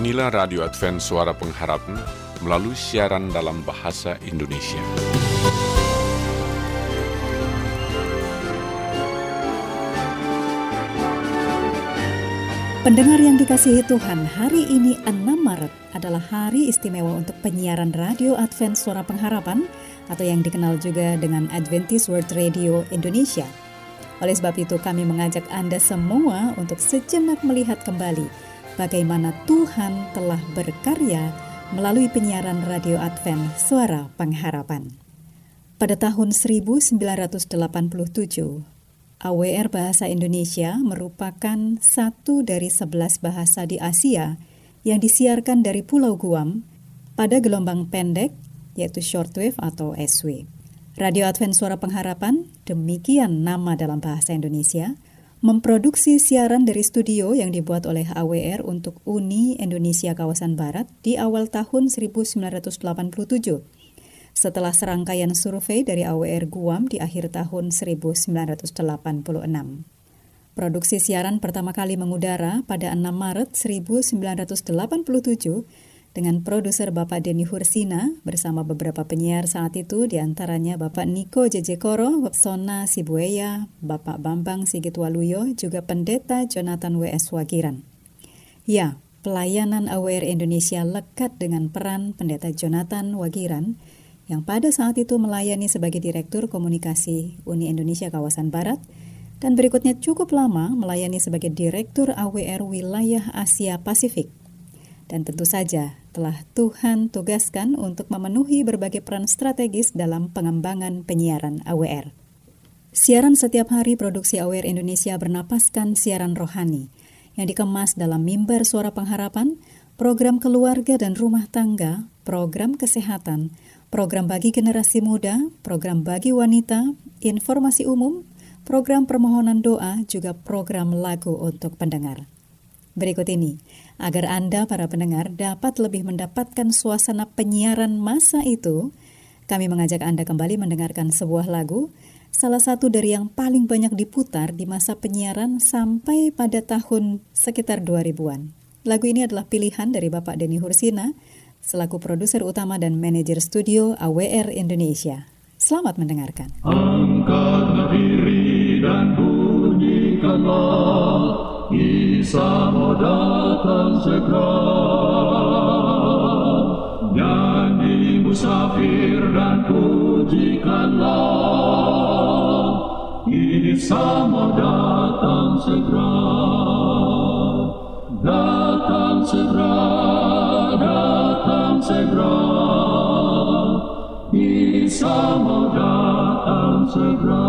Inilah Radio Advent Suara Pengharapan melalui siaran dalam bahasa Indonesia. Pendengar yang dikasihi Tuhan, hari ini 6 Maret adalah hari istimewa untuk penyiaran Radio Advent Suara Pengharapan atau yang dikenal juga dengan Adventist World Radio Indonesia. Oleh sebab itu kami mengajak Anda semua untuk sejenak melihat kembali bagaimana Tuhan telah berkarya melalui penyiaran Radio Advent Suara Pengharapan. Pada tahun 1987, AWR Bahasa Indonesia merupakan satu dari sebelas bahasa di Asia yang disiarkan dari Pulau Guam pada gelombang pendek yaitu shortwave atau SW. Radio Advent Suara Pengharapan, demikian nama dalam bahasa Indonesia, memproduksi siaran dari studio yang dibuat oleh AWR untuk Uni Indonesia Kawasan Barat di awal tahun 1987 setelah serangkaian survei dari AWR Guam di akhir tahun 1986. Produksi siaran pertama kali mengudara pada 6 Maret 1987 dengan produser Bapak Denny Hursina bersama beberapa penyiar saat itu di antaranya Bapak Niko Jejekoro, Sona Sibueya, Bapak Bambang Sigit Waluyo, juga Pendeta Jonathan W.S. Wagiran. Ya, pelayanan AWR Indonesia lekat dengan peran Pendeta Jonathan Wagiran yang pada saat itu melayani sebagai Direktur Komunikasi Uni Indonesia Kawasan Barat dan berikutnya cukup lama melayani sebagai Direktur AWR Wilayah Asia Pasifik. Dan tentu saja telah Tuhan tugaskan untuk memenuhi berbagai peran strategis dalam pengembangan penyiaran AWR. Siaran setiap hari produksi AWR Indonesia bernapaskan siaran rohani yang dikemas dalam mimbar suara pengharapan, program keluarga dan rumah tangga, program kesehatan, program bagi generasi muda, program bagi wanita, informasi umum, program permohonan doa, juga program lagu untuk pendengar. Berikut ini, agar Anda para pendengar dapat lebih mendapatkan suasana penyiaran masa itu, kami mengajak Anda kembali mendengarkan sebuah lagu, salah satu dari yang paling banyak diputar di masa penyiaran sampai pada tahun sekitar 2000-an. Lagu ini adalah pilihan dari Bapak Denny Hursina, selaku produser utama dan manajer studio AWR Indonesia. Selamat mendengarkan. Angkat diri dan bunyikanlah, Isa mau datang segera. Nyanyi musafir dan pujikanlah, Isa mau datang segera. Datang segera, datang segera. Isa mau datang segera.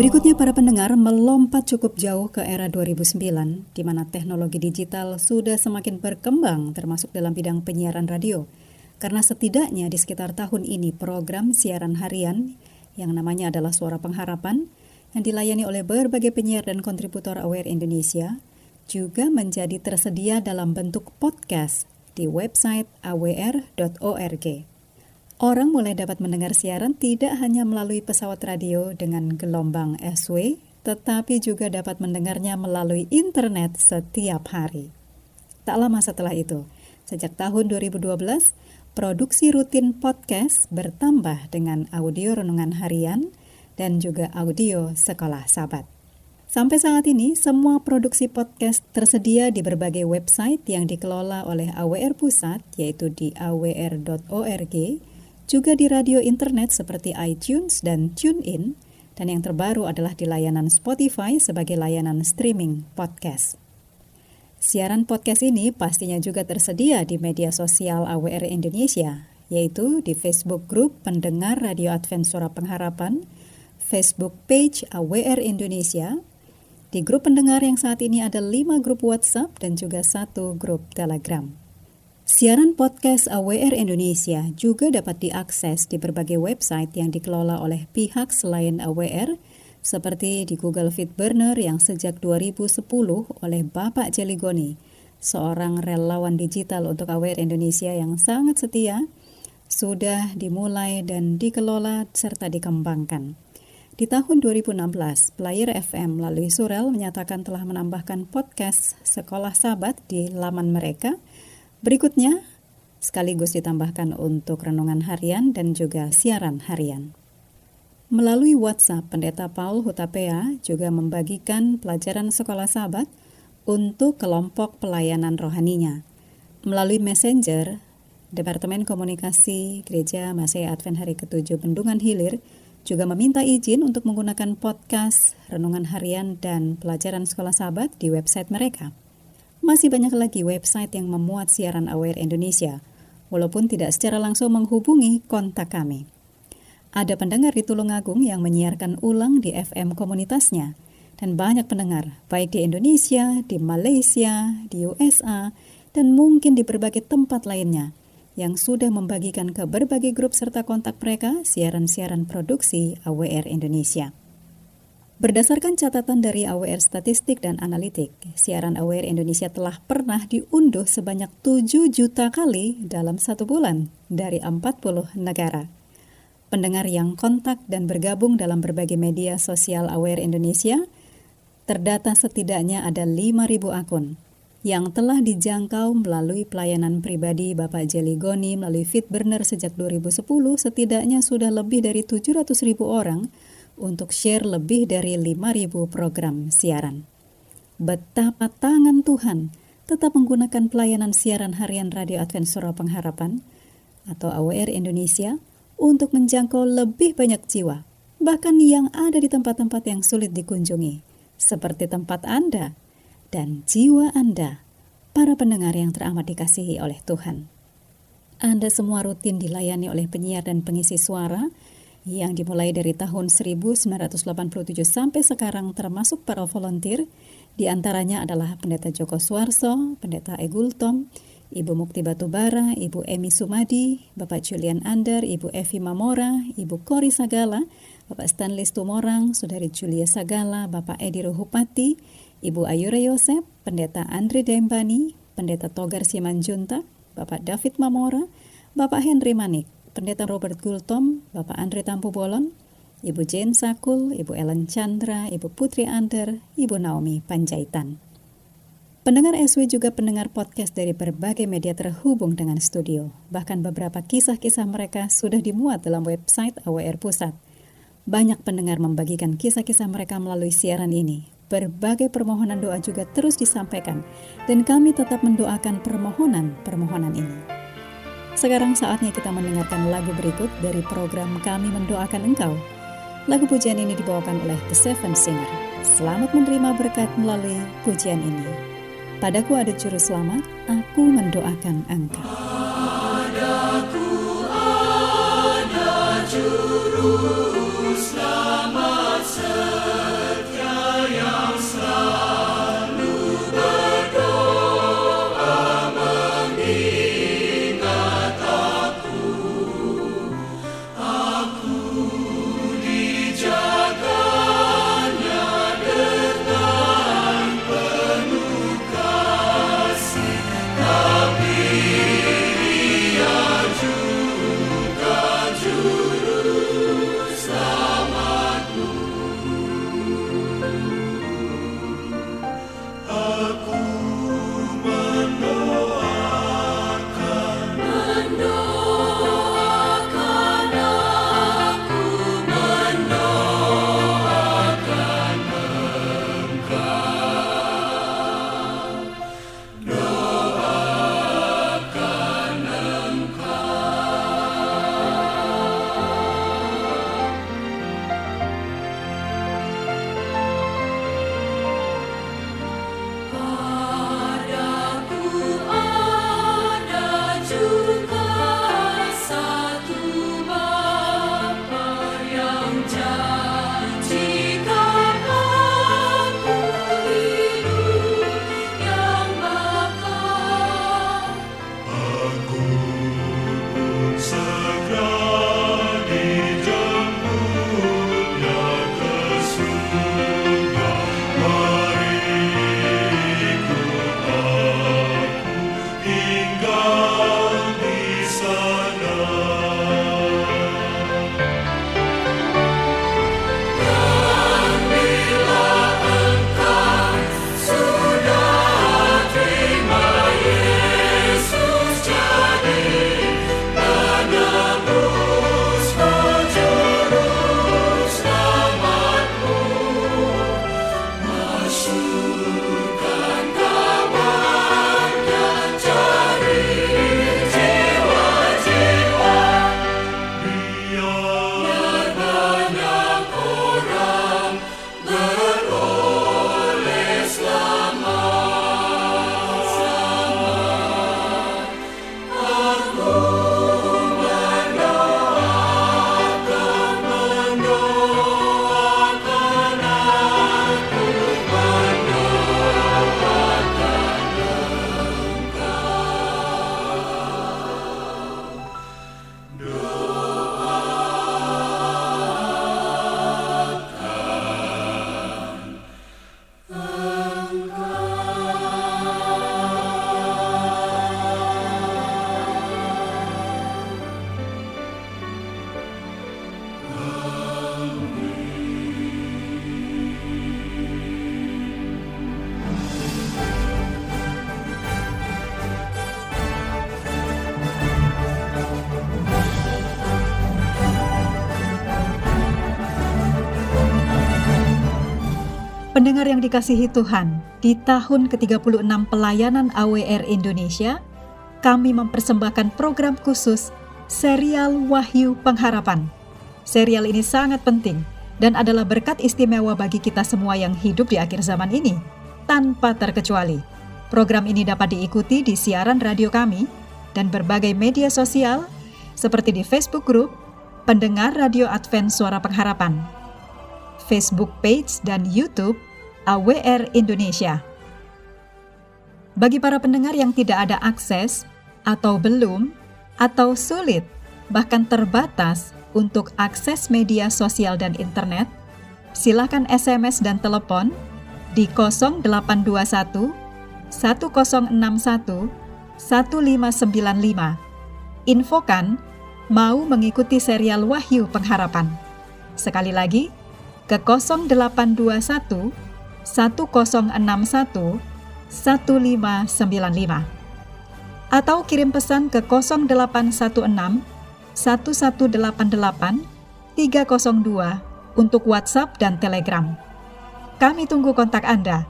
Berikutnya para pendengar melompat cukup jauh ke era 2009 di mana teknologi digital sudah semakin berkembang termasuk dalam bidang penyiaran radio. Karena setidaknya di sekitar tahun ini program siaran harian yang namanya adalah Suara Pengharapan yang dilayani oleh berbagai penyiar dan kontributor Aware Indonesia juga menjadi tersedia dalam bentuk podcast di website awr.org. Orang mulai dapat mendengar siaran tidak hanya melalui pesawat radio dengan gelombang SW, tetapi juga dapat mendengarnya melalui internet setiap hari. Tak lama setelah itu, sejak tahun 2012, produksi rutin podcast bertambah dengan audio renungan harian dan juga audio sekolah sahabat. Sampai saat ini, semua produksi podcast tersedia di berbagai website yang dikelola oleh AWR Pusat, yaitu di awr.org, juga di radio internet seperti iTunes dan TuneIn, dan yang terbaru adalah di layanan Spotify sebagai layanan streaming podcast. Siaran podcast ini pastinya juga tersedia di media sosial AWR Indonesia, yaitu di Facebook Group Pendengar Radio Advent Suara Pengharapan, Facebook page AWR Indonesia, di grup pendengar yang saat ini ada 5 grup WhatsApp dan juga satu grup Telegram. Siaran podcast AWR Indonesia juga dapat diakses di berbagai website yang dikelola oleh pihak selain AWR, seperti di Google Feed Burner yang sejak 2010 oleh Bapak Jeligoni, seorang relawan digital untuk AWR Indonesia yang sangat setia, sudah dimulai dan dikelola serta dikembangkan. Di tahun 2016, Player FM melalui Surel menyatakan telah menambahkan podcast Sekolah Sabat di laman mereka – Berikutnya, sekaligus ditambahkan untuk renungan harian dan juga siaran harian. Melalui WhatsApp, Pendeta Paul Hutapea juga membagikan pelajaran sekolah sahabat untuk kelompok pelayanan rohaninya. Melalui Messenger, Departemen Komunikasi Gereja Masih Advent Hari Ketujuh Bendungan Hilir juga meminta izin untuk menggunakan podcast, renungan harian, dan pelajaran sekolah sahabat di website mereka. Masih banyak lagi website yang memuat siaran Aware Indonesia, walaupun tidak secara langsung menghubungi kontak kami. Ada pendengar di Tulungagung yang menyiarkan ulang di FM komunitasnya, dan banyak pendengar, baik di Indonesia, di Malaysia, di USA, dan mungkin di berbagai tempat lainnya, yang sudah membagikan ke berbagai grup serta kontak mereka siaran-siaran produksi AWR Indonesia. Berdasarkan catatan dari AWR Statistik dan Analitik, siaran AWR Indonesia telah pernah diunduh sebanyak 7 juta kali dalam satu bulan dari 40 negara. Pendengar yang kontak dan bergabung dalam berbagai media sosial AWR Indonesia terdata setidaknya ada 5.000 akun yang telah dijangkau melalui pelayanan pribadi Bapak Jeligoni melalui Fitburner sejak 2010 setidaknya sudah lebih dari 700.000 orang untuk share lebih dari 5.000 program siaran. Betapa tangan Tuhan tetap menggunakan pelayanan siaran harian Radio Advent Suara Pengharapan atau AWR Indonesia untuk menjangkau lebih banyak jiwa, bahkan yang ada di tempat-tempat yang sulit dikunjungi, seperti tempat Anda dan jiwa Anda, para pendengar yang teramat dikasihi oleh Tuhan. Anda semua rutin dilayani oleh penyiar dan pengisi suara yang dimulai dari tahun 1987 sampai sekarang termasuk para volunteer, di antaranya adalah Pendeta Joko Suarso, Pendeta Egul Tom, Ibu Mukti Batubara, Ibu Emi Sumadi, Bapak Julian Ander, Ibu Evi Mamora, Ibu Kori Sagala, Bapak Stanley Tumorang, Saudari Julia Sagala, Bapak Edi Ruhupati, Ibu Ayura Yosep, Pendeta Andri Dembani, Pendeta Togar Simanjunta, Bapak David Mamora, Bapak Henry Manik, Pendeta Robert Gultom, Bapak Andre Tampu Bolon, Ibu Jane Sakul, Ibu Ellen Chandra, Ibu Putri Ander, Ibu Naomi Panjaitan. Pendengar SW juga pendengar podcast dari berbagai media terhubung dengan studio. Bahkan beberapa kisah-kisah mereka sudah dimuat dalam website AWR Pusat. Banyak pendengar membagikan kisah-kisah mereka melalui siaran ini. Berbagai permohonan doa juga terus disampaikan, dan kami tetap mendoakan permohonan-permohonan ini. Sekarang saatnya kita mendengarkan lagu berikut dari program Kami Mendoakan Engkau. Lagu pujian ini dibawakan oleh The Seven Singer. Selamat menerima berkat melalui pujian ini. Padaku ada juru selamat, aku mendoakan engkau. Padaku ada juru Sama Utah. Pendengar yang dikasihi Tuhan, di tahun ke-36 pelayanan AWR Indonesia, kami mempersembahkan program khusus serial Wahyu Pengharapan. Serial ini sangat penting dan adalah berkat istimewa bagi kita semua yang hidup di akhir zaman ini, tanpa terkecuali. Program ini dapat diikuti di siaran radio kami dan berbagai media sosial seperti di Facebook Group Pendengar Radio Advent Suara Pengharapan Facebook page dan YouTube AWR Indonesia. Bagi para pendengar yang tidak ada akses atau belum atau sulit bahkan terbatas untuk akses media sosial dan internet, silakan SMS dan telepon di 0821 1061 1595. Infokan mau mengikuti serial Wahyu Pengharapan. Sekali lagi, ke 0821 1061 1595 atau kirim pesan ke 0816 1188 302 untuk WhatsApp dan Telegram. Kami tunggu kontak Anda.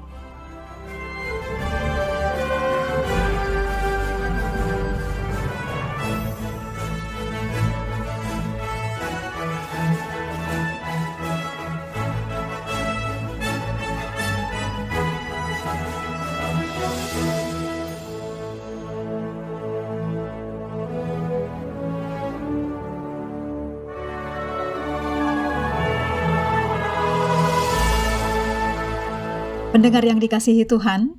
Pendengar yang dikasihi Tuhan,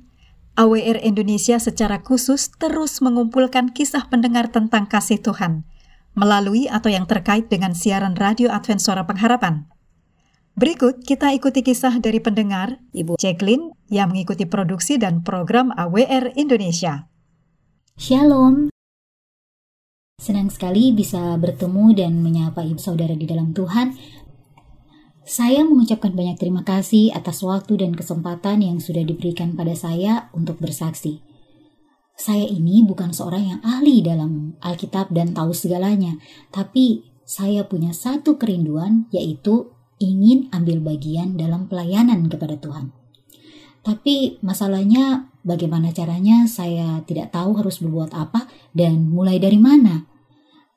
AWR Indonesia secara khusus terus mengumpulkan kisah pendengar tentang kasih Tuhan melalui atau yang terkait dengan siaran radio Advent Suara Pengharapan. Berikut kita ikuti kisah dari pendengar Ibu Jacqueline yang mengikuti produksi dan program AWR Indonesia. Shalom. Senang sekali bisa bertemu dan menyapa ibu saudara di dalam Tuhan saya mengucapkan banyak terima kasih atas waktu dan kesempatan yang sudah diberikan pada saya untuk bersaksi. Saya ini bukan seorang yang ahli dalam Alkitab dan tahu segalanya, tapi saya punya satu kerinduan yaitu ingin ambil bagian dalam pelayanan kepada Tuhan. Tapi masalahnya bagaimana caranya saya tidak tahu harus berbuat apa dan mulai dari mana.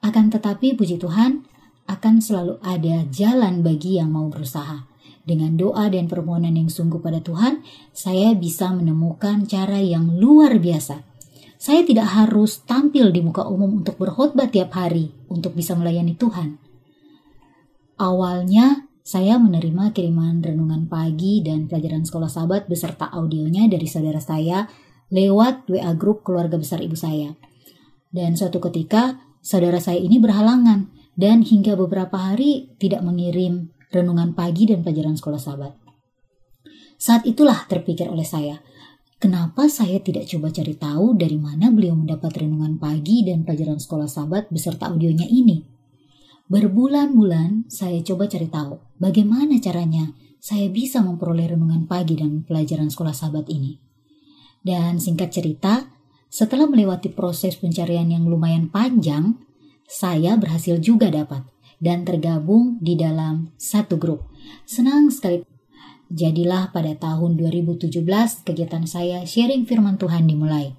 Akan tetapi puji Tuhan, akan selalu ada jalan bagi yang mau berusaha. Dengan doa dan permohonan yang sungguh pada Tuhan, saya bisa menemukan cara yang luar biasa. Saya tidak harus tampil di muka umum untuk berkhotbah tiap hari untuk bisa melayani Tuhan. Awalnya, saya menerima kiriman renungan pagi dan pelajaran sekolah sahabat beserta audionya dari saudara saya lewat WA grup keluarga besar ibu saya. Dan suatu ketika, saudara saya ini berhalangan dan hingga beberapa hari tidak mengirim renungan pagi dan pelajaran sekolah sahabat. Saat itulah terpikir oleh saya, kenapa saya tidak coba cari tahu dari mana beliau mendapat renungan pagi dan pelajaran sekolah sahabat beserta audionya ini. Berbulan-bulan saya coba cari tahu bagaimana caranya saya bisa memperoleh renungan pagi dan pelajaran sekolah sahabat ini. Dan singkat cerita, setelah melewati proses pencarian yang lumayan panjang, saya berhasil juga dapat dan tergabung di dalam satu grup. Senang sekali. Jadilah pada tahun 2017 kegiatan saya sharing firman Tuhan dimulai.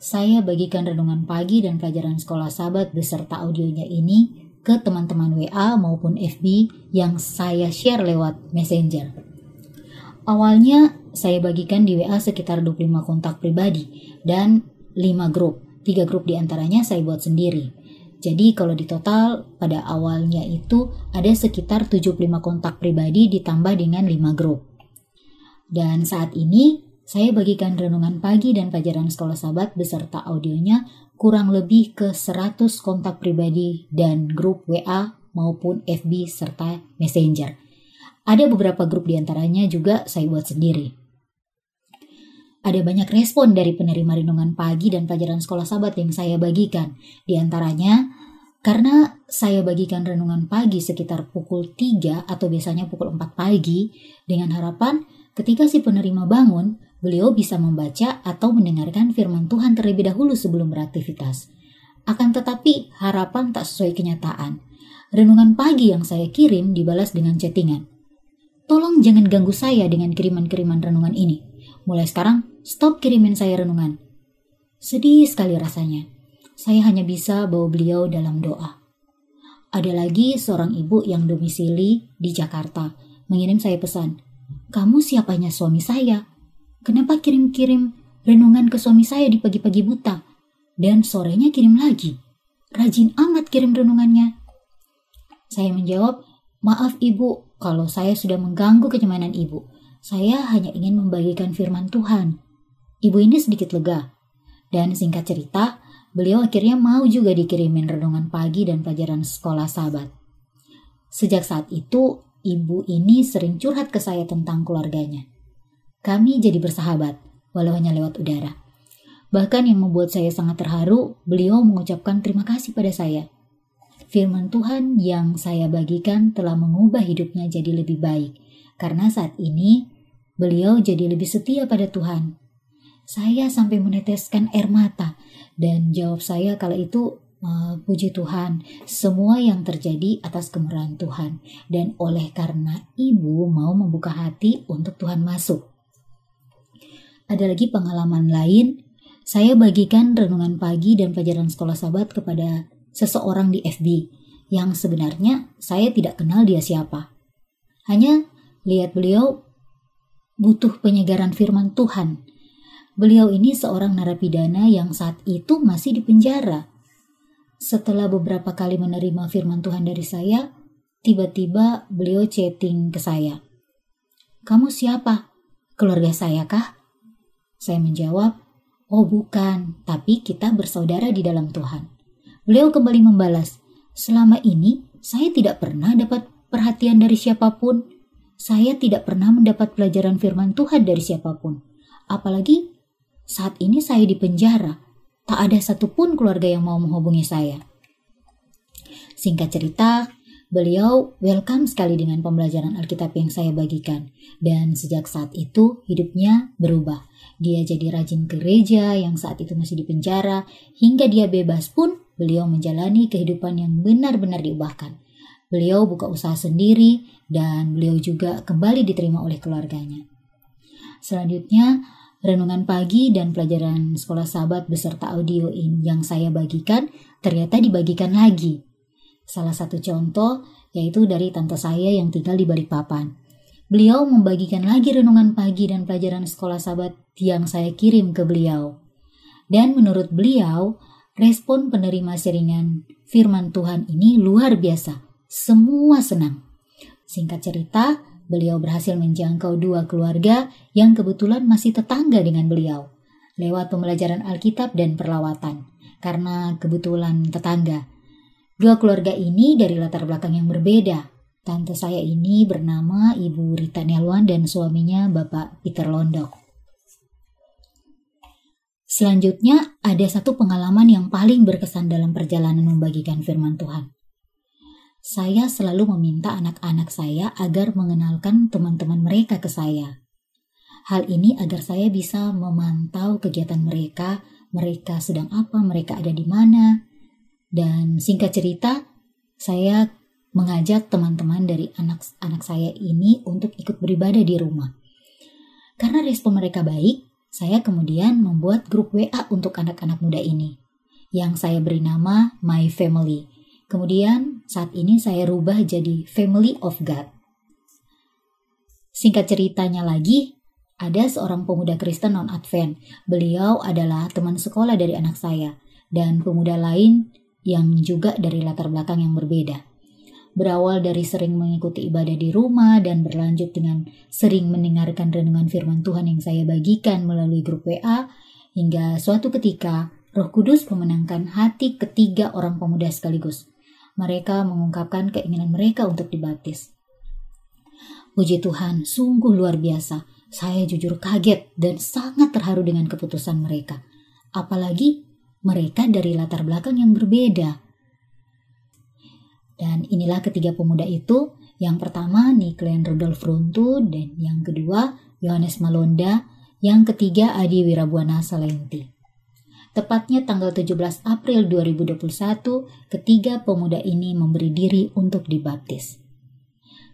Saya bagikan renungan pagi dan pelajaran sekolah sahabat beserta audionya ini ke teman-teman WA maupun FB yang saya share lewat Messenger. Awalnya saya bagikan di WA sekitar 25 kontak pribadi dan 5 grup. Tiga grup di antaranya saya buat sendiri. Jadi kalau di total pada awalnya itu ada sekitar 75 kontak pribadi ditambah dengan 5 grup. Dan saat ini saya bagikan renungan pagi dan pelajaran sekolah sahabat beserta audionya kurang lebih ke 100 kontak pribadi dan grup WA maupun FB serta Messenger. Ada beberapa grup di antaranya juga saya buat sendiri. Ada banyak respon dari penerima renungan pagi dan pelajaran sekolah sahabat yang saya bagikan. Di antaranya, karena saya bagikan renungan pagi sekitar pukul 3 atau biasanya pukul 4 pagi, dengan harapan ketika si penerima bangun, beliau bisa membaca atau mendengarkan firman Tuhan terlebih dahulu sebelum beraktivitas. Akan tetapi, harapan tak sesuai kenyataan. Renungan pagi yang saya kirim dibalas dengan chattingan. tolong jangan ganggu saya dengan kiriman-kiriman renungan ini. Mulai sekarang, stop kirimin saya renungan. Sedih sekali rasanya. Saya hanya bisa bawa beliau dalam doa. Ada lagi seorang ibu yang domisili di Jakarta mengirim saya pesan. Kamu siapanya suami saya? Kenapa kirim-kirim renungan ke suami saya di pagi-pagi buta? Dan sorenya kirim lagi. Rajin amat kirim renungannya. Saya menjawab, maaf ibu kalau saya sudah mengganggu kenyamanan ibu. Saya hanya ingin membagikan firman Tuhan. Ibu ini sedikit lega. Dan singkat cerita, beliau akhirnya mau juga dikirimin renungan pagi dan pelajaran sekolah sahabat. Sejak saat itu, ibu ini sering curhat ke saya tentang keluarganya. Kami jadi bersahabat, walau hanya lewat udara. Bahkan yang membuat saya sangat terharu, beliau mengucapkan terima kasih pada saya. Firman Tuhan yang saya bagikan telah mengubah hidupnya jadi lebih baik, karena saat ini beliau jadi lebih setia pada Tuhan. Saya sampai meneteskan air mata dan jawab saya kala itu uh, puji Tuhan, semua yang terjadi atas kemurahan Tuhan dan oleh karena ibu mau membuka hati untuk Tuhan masuk. Ada lagi pengalaman lain, saya bagikan renungan pagi dan pelajaran sekolah sahabat kepada seseorang di FB yang sebenarnya saya tidak kenal dia siapa. Hanya lihat beliau butuh penyegaran firman Tuhan Beliau ini seorang narapidana yang saat itu masih di penjara. Setelah beberapa kali menerima firman Tuhan dari saya, tiba-tiba beliau chatting ke saya. Kamu siapa? Keluarga saya kah? Saya menjawab, oh bukan, tapi kita bersaudara di dalam Tuhan. Beliau kembali membalas, selama ini saya tidak pernah dapat perhatian dari siapa pun. Saya tidak pernah mendapat pelajaran firman Tuhan dari siapa pun. Apalagi saat ini saya di penjara. Tak ada satupun keluarga yang mau menghubungi saya. Singkat cerita, beliau welcome sekali dengan pembelajaran Alkitab yang saya bagikan. Dan sejak saat itu, hidupnya berubah. Dia jadi rajin gereja yang saat itu masih di penjara. Hingga dia bebas pun, beliau menjalani kehidupan yang benar-benar diubahkan. Beliau buka usaha sendiri dan beliau juga kembali diterima oleh keluarganya. Selanjutnya, Renungan pagi dan pelajaran sekolah sahabat beserta audio yang saya bagikan ternyata dibagikan lagi. Salah satu contoh yaitu dari tante saya yang tinggal di Balikpapan. Beliau membagikan lagi renungan pagi dan pelajaran sekolah sahabat yang saya kirim ke beliau. Dan menurut beliau, respon penerima seringan firman Tuhan ini luar biasa. Semua senang. Singkat cerita, Beliau berhasil menjangkau dua keluarga yang kebetulan masih tetangga dengan beliau lewat pembelajaran Alkitab dan perlawatan karena kebetulan tetangga. Dua keluarga ini dari latar belakang yang berbeda. Tante saya ini bernama Ibu Rita Nelwan dan suaminya Bapak Peter Londok. Selanjutnya, ada satu pengalaman yang paling berkesan dalam perjalanan membagikan firman Tuhan saya selalu meminta anak-anak saya agar mengenalkan teman-teman mereka ke saya. Hal ini agar saya bisa memantau kegiatan mereka, mereka sedang apa, mereka ada di mana. Dan singkat cerita, saya mengajak teman-teman dari anak-anak saya ini untuk ikut beribadah di rumah. Karena respon mereka baik, saya kemudian membuat grup WA untuk anak-anak muda ini, yang saya beri nama My Family Kemudian saat ini saya rubah jadi Family of God. Singkat ceritanya lagi, ada seorang pemuda Kristen non-Advent. Beliau adalah teman sekolah dari anak saya dan pemuda lain yang juga dari latar belakang yang berbeda. Berawal dari sering mengikuti ibadah di rumah dan berlanjut dengan sering mendengarkan renungan firman Tuhan yang saya bagikan melalui grup WA, hingga suatu ketika Roh Kudus memenangkan hati ketiga orang pemuda sekaligus mereka mengungkapkan keinginan mereka untuk dibaptis. Puji Tuhan, sungguh luar biasa. Saya jujur kaget dan sangat terharu dengan keputusan mereka. Apalagi mereka dari latar belakang yang berbeda. Dan inilah ketiga pemuda itu. Yang pertama Niklen Rudolf Runtu dan yang kedua Yohanes Malonda, yang ketiga Adi Wirabuana Salenti. Tepatnya tanggal 17 April 2021, ketiga pemuda ini memberi diri untuk dibaptis.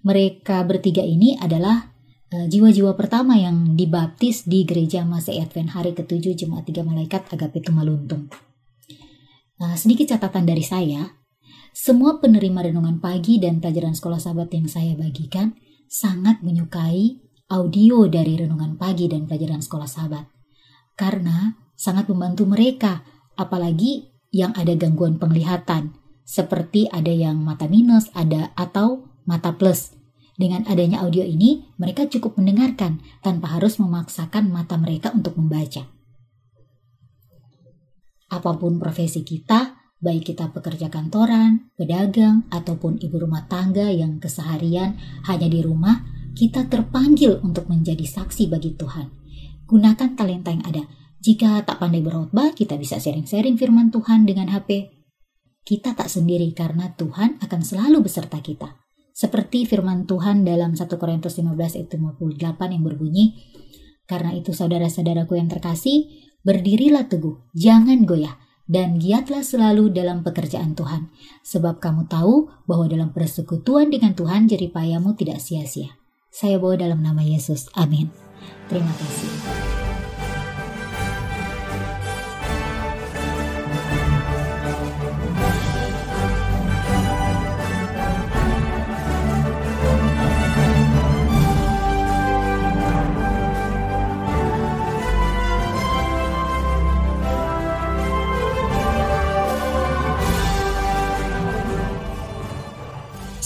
Mereka bertiga ini adalah uh, jiwa-jiwa pertama yang dibaptis di gereja Masai Advent hari ke-7 Jemaat Tiga Malaikat Agape Tumaluntung. Uh, sedikit catatan dari saya, semua penerima renungan pagi dan pelajaran sekolah sahabat yang saya bagikan sangat menyukai audio dari renungan pagi dan pelajaran sekolah sahabat. Karena sangat membantu mereka, apalagi yang ada gangguan penglihatan, seperti ada yang mata minus, ada atau mata plus. Dengan adanya audio ini, mereka cukup mendengarkan tanpa harus memaksakan mata mereka untuk membaca. Apa pun profesi kita, baik kita pekerja kantoran, pedagang, ataupun ibu rumah tangga yang keseharian hanya di rumah, kita terpanggil untuk menjadi saksi bagi Tuhan. Gunakan talenta yang ada. Jika tak pandai berkhotbah, kita bisa sharing-sharing firman Tuhan dengan HP. Kita tak sendiri karena Tuhan akan selalu beserta kita. Seperti firman Tuhan dalam 1 Korintus 15 ayat 58 yang berbunyi, Karena itu saudara-saudaraku yang terkasih, berdirilah teguh, jangan goyah, dan giatlah selalu dalam pekerjaan Tuhan, sebab kamu tahu bahwa dalam persekutuan dengan Tuhan jeripayamu tidak sia-sia. Saya bawa dalam nama Yesus. Amin. Terima kasih.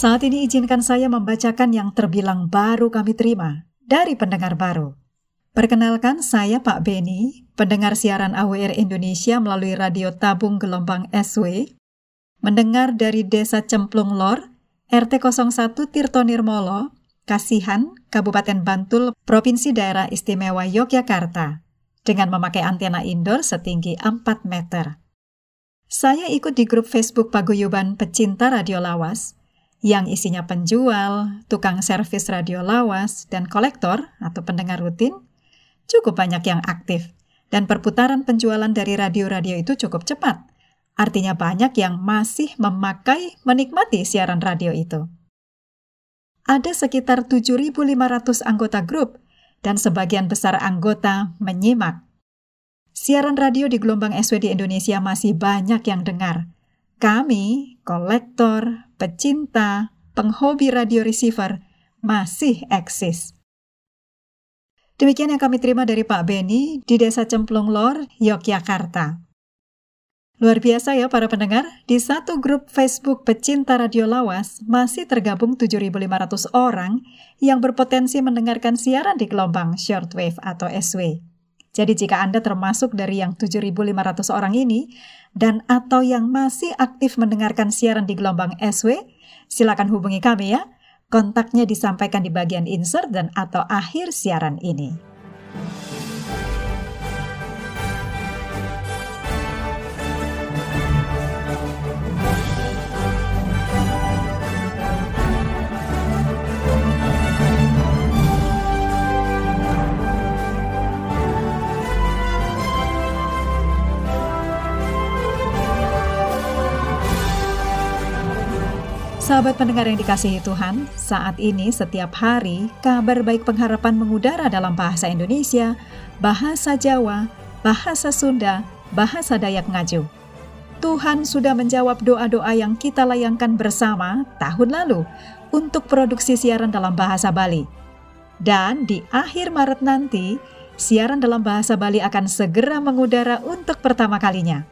Saat ini izinkan saya membacakan yang terbilang baru kami terima dari pendengar baru. Perkenalkan saya Pak Beni, pendengar siaran AWR Indonesia melalui radio tabung gelombang SW, mendengar dari Desa Cemplung Lor, RT 01 Tirto Nirmolo, Kasihan, Kabupaten Bantul, Provinsi Daerah Istimewa Yogyakarta, dengan memakai antena indoor setinggi 4 meter. Saya ikut di grup Facebook Paguyuban Pecinta Radio Lawas, yang isinya penjual, tukang servis radio lawas, dan kolektor atau pendengar rutin, cukup banyak yang aktif. Dan perputaran penjualan dari radio-radio itu cukup cepat. Artinya banyak yang masih memakai, menikmati siaran radio itu. Ada sekitar 7.500 anggota grup, dan sebagian besar anggota menyimak. Siaran radio di gelombang SW di Indonesia masih banyak yang dengar. Kami, kolektor, pecinta, penghobi radio receiver masih eksis. Demikian yang kami terima dari Pak Beni di Desa Cemplung Lor, Yogyakarta. Luar biasa ya para pendengar, di satu grup Facebook pecinta radio lawas masih tergabung 7.500 orang yang berpotensi mendengarkan siaran di gelombang shortwave atau SW. Jadi jika Anda termasuk dari yang 7.500 orang ini, dan atau yang masih aktif mendengarkan siaran di gelombang SW, silakan hubungi kami ya. Kontaknya disampaikan di bagian insert dan atau akhir siaran ini. Sahabat pendengar yang dikasihi Tuhan, saat ini setiap hari kabar baik pengharapan mengudara dalam bahasa Indonesia, bahasa Jawa, bahasa Sunda, bahasa Dayak Ngaju. Tuhan sudah menjawab doa-doa yang kita layangkan bersama tahun lalu untuk produksi siaran dalam bahasa Bali. Dan di akhir Maret nanti, siaran dalam bahasa Bali akan segera mengudara untuk pertama kalinya.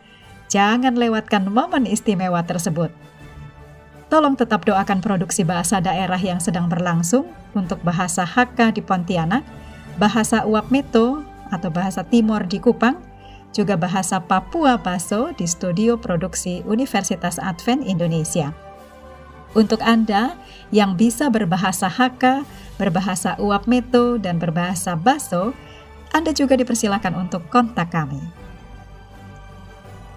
Jangan lewatkan momen istimewa tersebut. Tolong tetap doakan produksi bahasa daerah yang sedang berlangsung untuk bahasa Hakka di Pontianak, bahasa Uap Meto atau bahasa Timor di Kupang, juga bahasa Papua Baso di studio produksi Universitas Advent Indonesia. Untuk Anda yang bisa berbahasa Hakka, berbahasa Uap Meto, dan berbahasa Baso, Anda juga dipersilakan untuk kontak kami.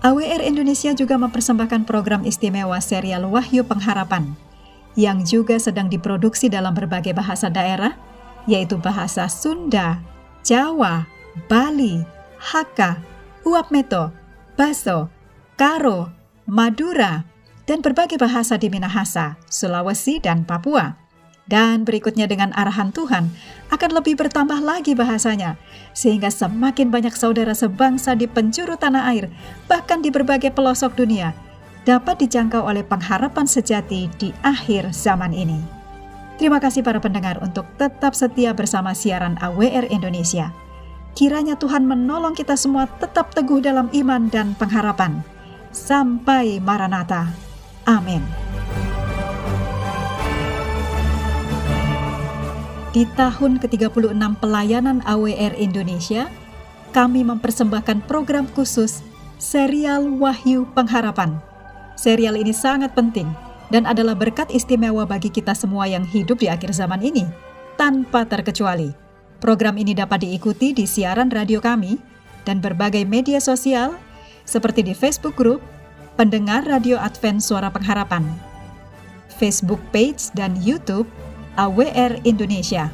AWR Indonesia juga mempersembahkan program istimewa serial Wahyu Pengharapan yang juga sedang diproduksi dalam berbagai bahasa daerah, yaitu bahasa Sunda, Jawa, Bali, Hakka, Uap Meto, Baso, Karo, Madura, dan berbagai bahasa di Minahasa, Sulawesi, dan Papua. Dan berikutnya dengan arahan Tuhan akan lebih bertambah lagi bahasanya, sehingga semakin banyak saudara sebangsa di penjuru tanah air, bahkan di berbagai pelosok dunia, dapat dijangkau oleh pengharapan sejati di akhir zaman ini. Terima kasih para pendengar untuk tetap setia bersama siaran AWR Indonesia. Kiranya Tuhan menolong kita semua tetap teguh dalam iman dan pengharapan. Sampai Maranatha. Amin. Di tahun ke-36 pelayanan AWR Indonesia, kami mempersembahkan program khusus serial Wahyu Pengharapan. Serial ini sangat penting dan adalah berkat istimewa bagi kita semua yang hidup di akhir zaman ini, tanpa terkecuali. Program ini dapat diikuti di siaran radio kami dan berbagai media sosial seperti di Facebook Group Pendengar Radio Advent Suara Pengharapan, Facebook page dan YouTube AWR Indonesia.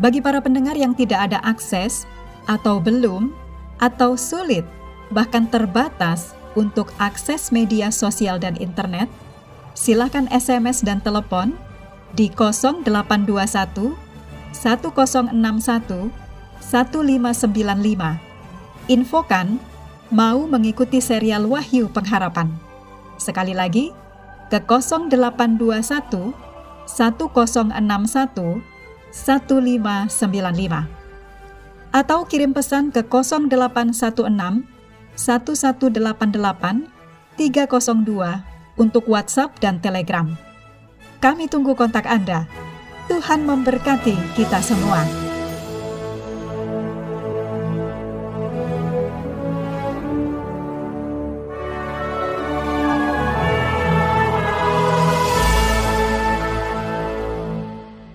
Bagi para pendengar yang tidak ada akses atau belum atau sulit bahkan terbatas untuk akses media sosial dan internet, silakan SMS dan telepon di 0821 1061 1595. Infokan mau mengikuti serial Wahyu Pengharapan. Sekali lagi, ke 0821 1061 1595 atau kirim pesan ke 0816 1188 302 untuk WhatsApp dan Telegram. Kami tunggu kontak Anda. Tuhan memberkati kita semua.